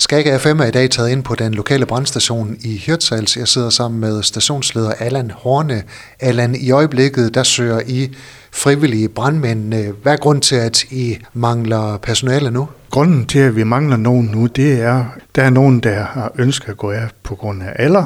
Skag FM er i dag taget ind på den lokale brandstation i Hirtshals. Jeg sidder sammen med stationsleder Allan Horne. Allan, i øjeblikket der søger I frivillige brandmænd. Hvad er grund til, at I mangler personale nu? Grunden til, at vi mangler nogen nu, det er, der er nogen, der har ønsket at gå af på grund af alder,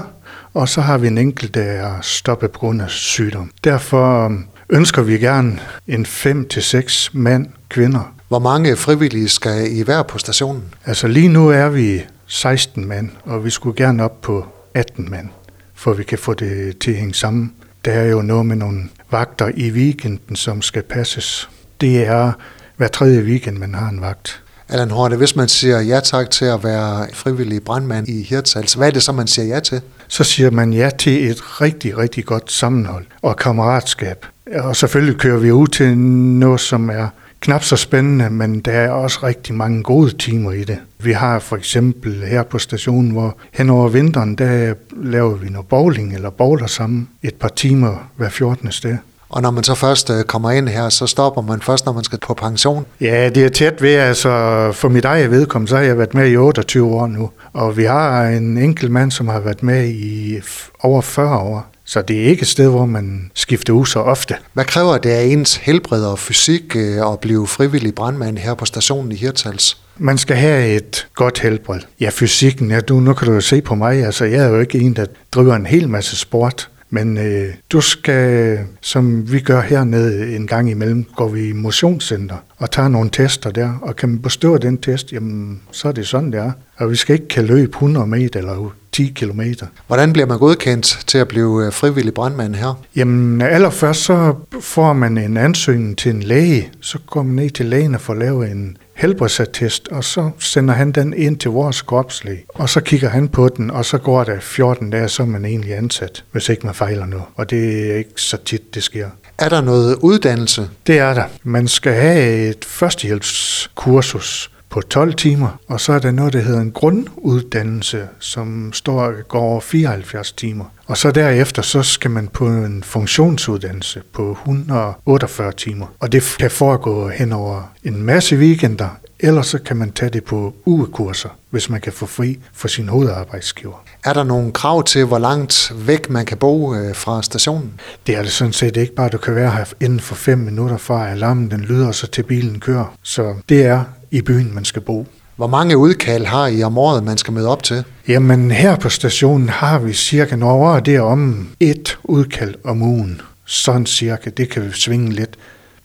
og så har vi en enkelt, der er stoppet på grund af sygdom. Derfor øhm, ønsker vi gerne en 5-6 mand, kvinder. Hvor mange frivillige skal I være på stationen? Altså lige nu er vi 16 mand, og vi skulle gerne op på 18 mand, for vi kan få det til at hænge sammen. Der er jo noget med nogle vagter i weekenden, som skal passes. Det er hver tredje weekend, man har en vagt. Allan Horne, hvis man siger ja tak til at være frivillig brandmand i Hirtshals, hvad er det så, man siger ja til? Så siger man ja til et rigtig, rigtig godt sammenhold og kammeratskab. Og selvfølgelig kører vi ud til noget, som er knap så spændende, men der er også rigtig mange gode timer i det. Vi har for eksempel her på stationen, hvor hen over vinteren, der laver vi noget bowling eller bowler sammen et par timer hver 14. sted. Og når man så først øh, kommer ind her, så stopper man først, når man skal på pension? Ja, det er tæt ved. Altså, for mit eget vedkommende, så har jeg været med i 28 år nu. Og vi har en enkelt mand, som har været med i over 40 år. Så det er ikke et sted, hvor man skifter ud så ofte. Hvad kræver det af ens helbred og fysik øh, at blive frivillig brandmand her på stationen i Hirtals? Man skal have et godt helbred. Ja, fysikken, ja, du, nu kan du jo se på mig, altså jeg er jo ikke en, der driver en hel masse sport. Men øh, du skal, som vi gør hernede en gang imellem, går vi i motionscenter og tager nogle tester der, og kan man bestå den test, jamen så er det sådan, det er. Og vi skal ikke kan løbe 100 meter eller 10 kilometer. Hvordan bliver man godkendt til at blive øh, frivillig brandmand her? Jamen allerførst så får man en ansøgning til en læge. Så går man ned til lægen og får lavet en helbredsattest, og så sender han den ind til vores kropslæge. Og så kigger han på den, og så går der 14 dage, så er man egentlig ansat, hvis ikke man fejler noget. Og det er ikke så tit, det sker. Er der noget uddannelse? Det er der. Man skal have et førstehjælpskursus på 12 timer, og så er der noget, der hedder en grunduddannelse, som står går over 74 timer. Og så derefter, så skal man på en funktionsuddannelse på 148 timer. Og det kan foregå hen over en masse weekender, eller så kan man tage det på ugekurser, hvis man kan få fri for sin hovedarbejdsgiver. Er der nogle krav til, hvor langt væk man kan bo øh, fra stationen? Det er det sådan set ikke bare, du kan være her inden for fem minutter fra alarmen den lyder, så til bilen kører. Så det er i byen, man skal bo. Hvor mange udkald har I om året, man skal møde op til? Jamen her på stationen har vi cirka, når det er om et udkald om ugen. Sådan cirka. Det kan svinge lidt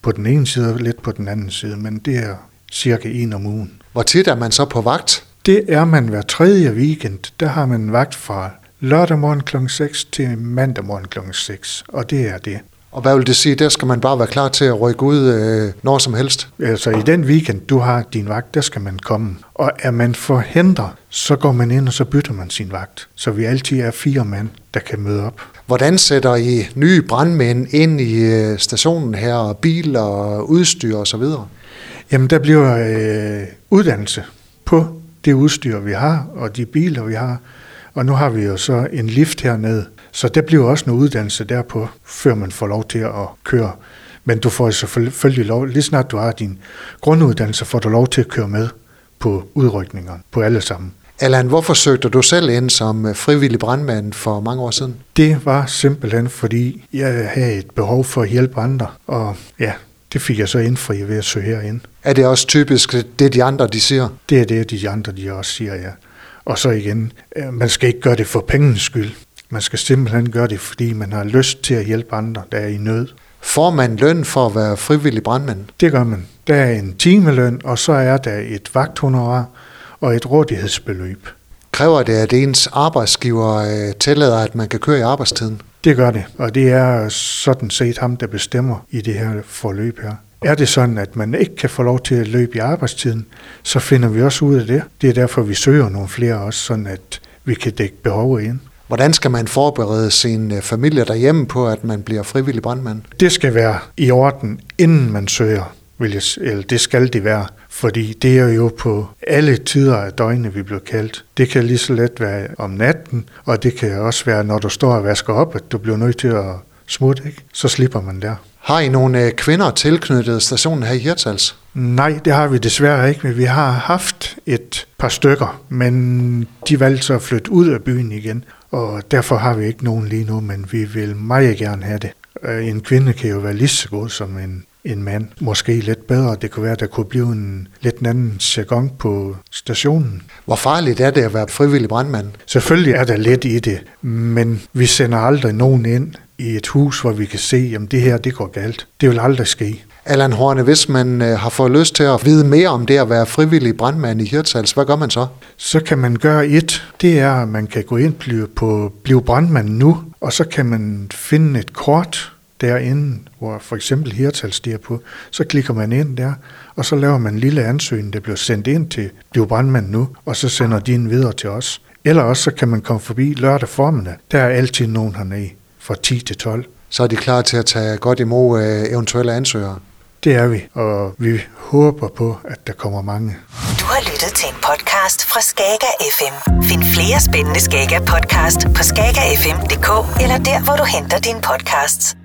på den ene side og lidt på den anden side, men det er cirka en om ugen. Hvor tit er man så på vagt? Det er man hver tredje weekend. Der har man vagt fra lørdag morgen kl. 6 til mandag morgen kl. 6, og det er det. Og hvad vil det sige, der skal man bare være klar til at rykke ud øh, når som helst? Altså i den weekend, du har din vagt, der skal man komme. Og er man forhindret, så går man ind, og så bytter man sin vagt. Så vi altid er fire mand, der kan møde op. Hvordan sætter I nye brandmænd ind i øh, stationen her, biler, udstyr osv.? Jamen der bliver øh, uddannelse på det udstyr, vi har, og de biler, vi har. Og nu har vi jo så en lift hernede, så der bliver også noget uddannelse derpå, før man får lov til at køre. Men du får selvfølgelig lov, lige snart du har din grunduddannelse, får du lov til at køre med på udrykningerne, på alle sammen. Allan, hvorfor søgte du selv ind som øh, frivillig brandmand for mange år siden? Det var simpelthen, fordi jeg havde et behov for at hjælpe andre, og ja, det fik jeg så indfri ved at søge herind. Er det også typisk det, de andre de siger? Det er det, de andre de også siger, ja. Og så igen, øh, man skal ikke gøre det for pengens skyld. Man skal simpelthen gøre det, fordi man har lyst til at hjælpe andre, der er i nød. Får man løn for at være frivillig brandmand? Det gør man. Der er en timeløn, og så er der et vagthonorar og et rådighedsbeløb. Kræver det, at ens arbejdsgiver øh, tillader, at man kan køre i arbejdstiden? Det gør det, og det er sådan set ham, der bestemmer i det her forløb her. Er det sådan, at man ikke kan få lov til at løbe i arbejdstiden, så finder vi også ud af det. Det er derfor, vi søger nogle flere også, sådan at vi kan dække behovet ind. Hvordan skal man forberede sin øh, familie derhjemme på, at man bliver frivillig brandmand? Det skal være i orden, inden man søger, vil jeg, eller det skal det være. Fordi det er jo på alle tider af døgnet, vi bliver kaldt. Det kan lige så let være om natten, og det kan også være, når du står og vasker op, at du bliver nødt til at smutte, ikke? så slipper man der. Har I nogle øh, kvinder tilknyttet stationen her i Hirtshals? Nej, det har vi desværre ikke, men vi har haft et par stykker, men de valgte så at flytte ud af byen igen, og derfor har vi ikke nogen lige nu, men vi vil meget gerne have det. Øh, en kvinde kan jo være lige så god som en, en mand. Måske lidt bedre. Det kunne være, at der kunne blive en lidt anden jargon på stationen. Hvor farligt er det at være frivillig brandmand? Selvfølgelig er der lidt i det, men vi sender aldrig nogen ind i et hus, hvor vi kan se, at det her det går galt. Det vil aldrig ske. Allan Horne, hvis man øh, har fået lyst til at vide mere om det at være frivillig brandmand i Hirtshals, hvad gør man så? Så kan man gøre et. Det er, at man kan gå ind på Bliv brandmand nu, og så kan man finde et kort derinde, hvor for eksempel Hirtshals stiger på. Så klikker man ind der, og så laver man en lille ansøgning, der bliver sendt ind til Bliv brandmand nu, og så sender de en videre til os. Eller også så kan man komme forbi lørdag formiddag. Der er altid nogen hernede fra 10 til 12. Så er de klar til at tage godt imod øh, eventuelle ansøgere? Det er vi, og vi håber på, at der kommer mange. Du har lyttet til en podcast fra Skager FM. Find flere spændende Skager podcast på skagerfm.dk eller der, hvor du henter dine podcasts.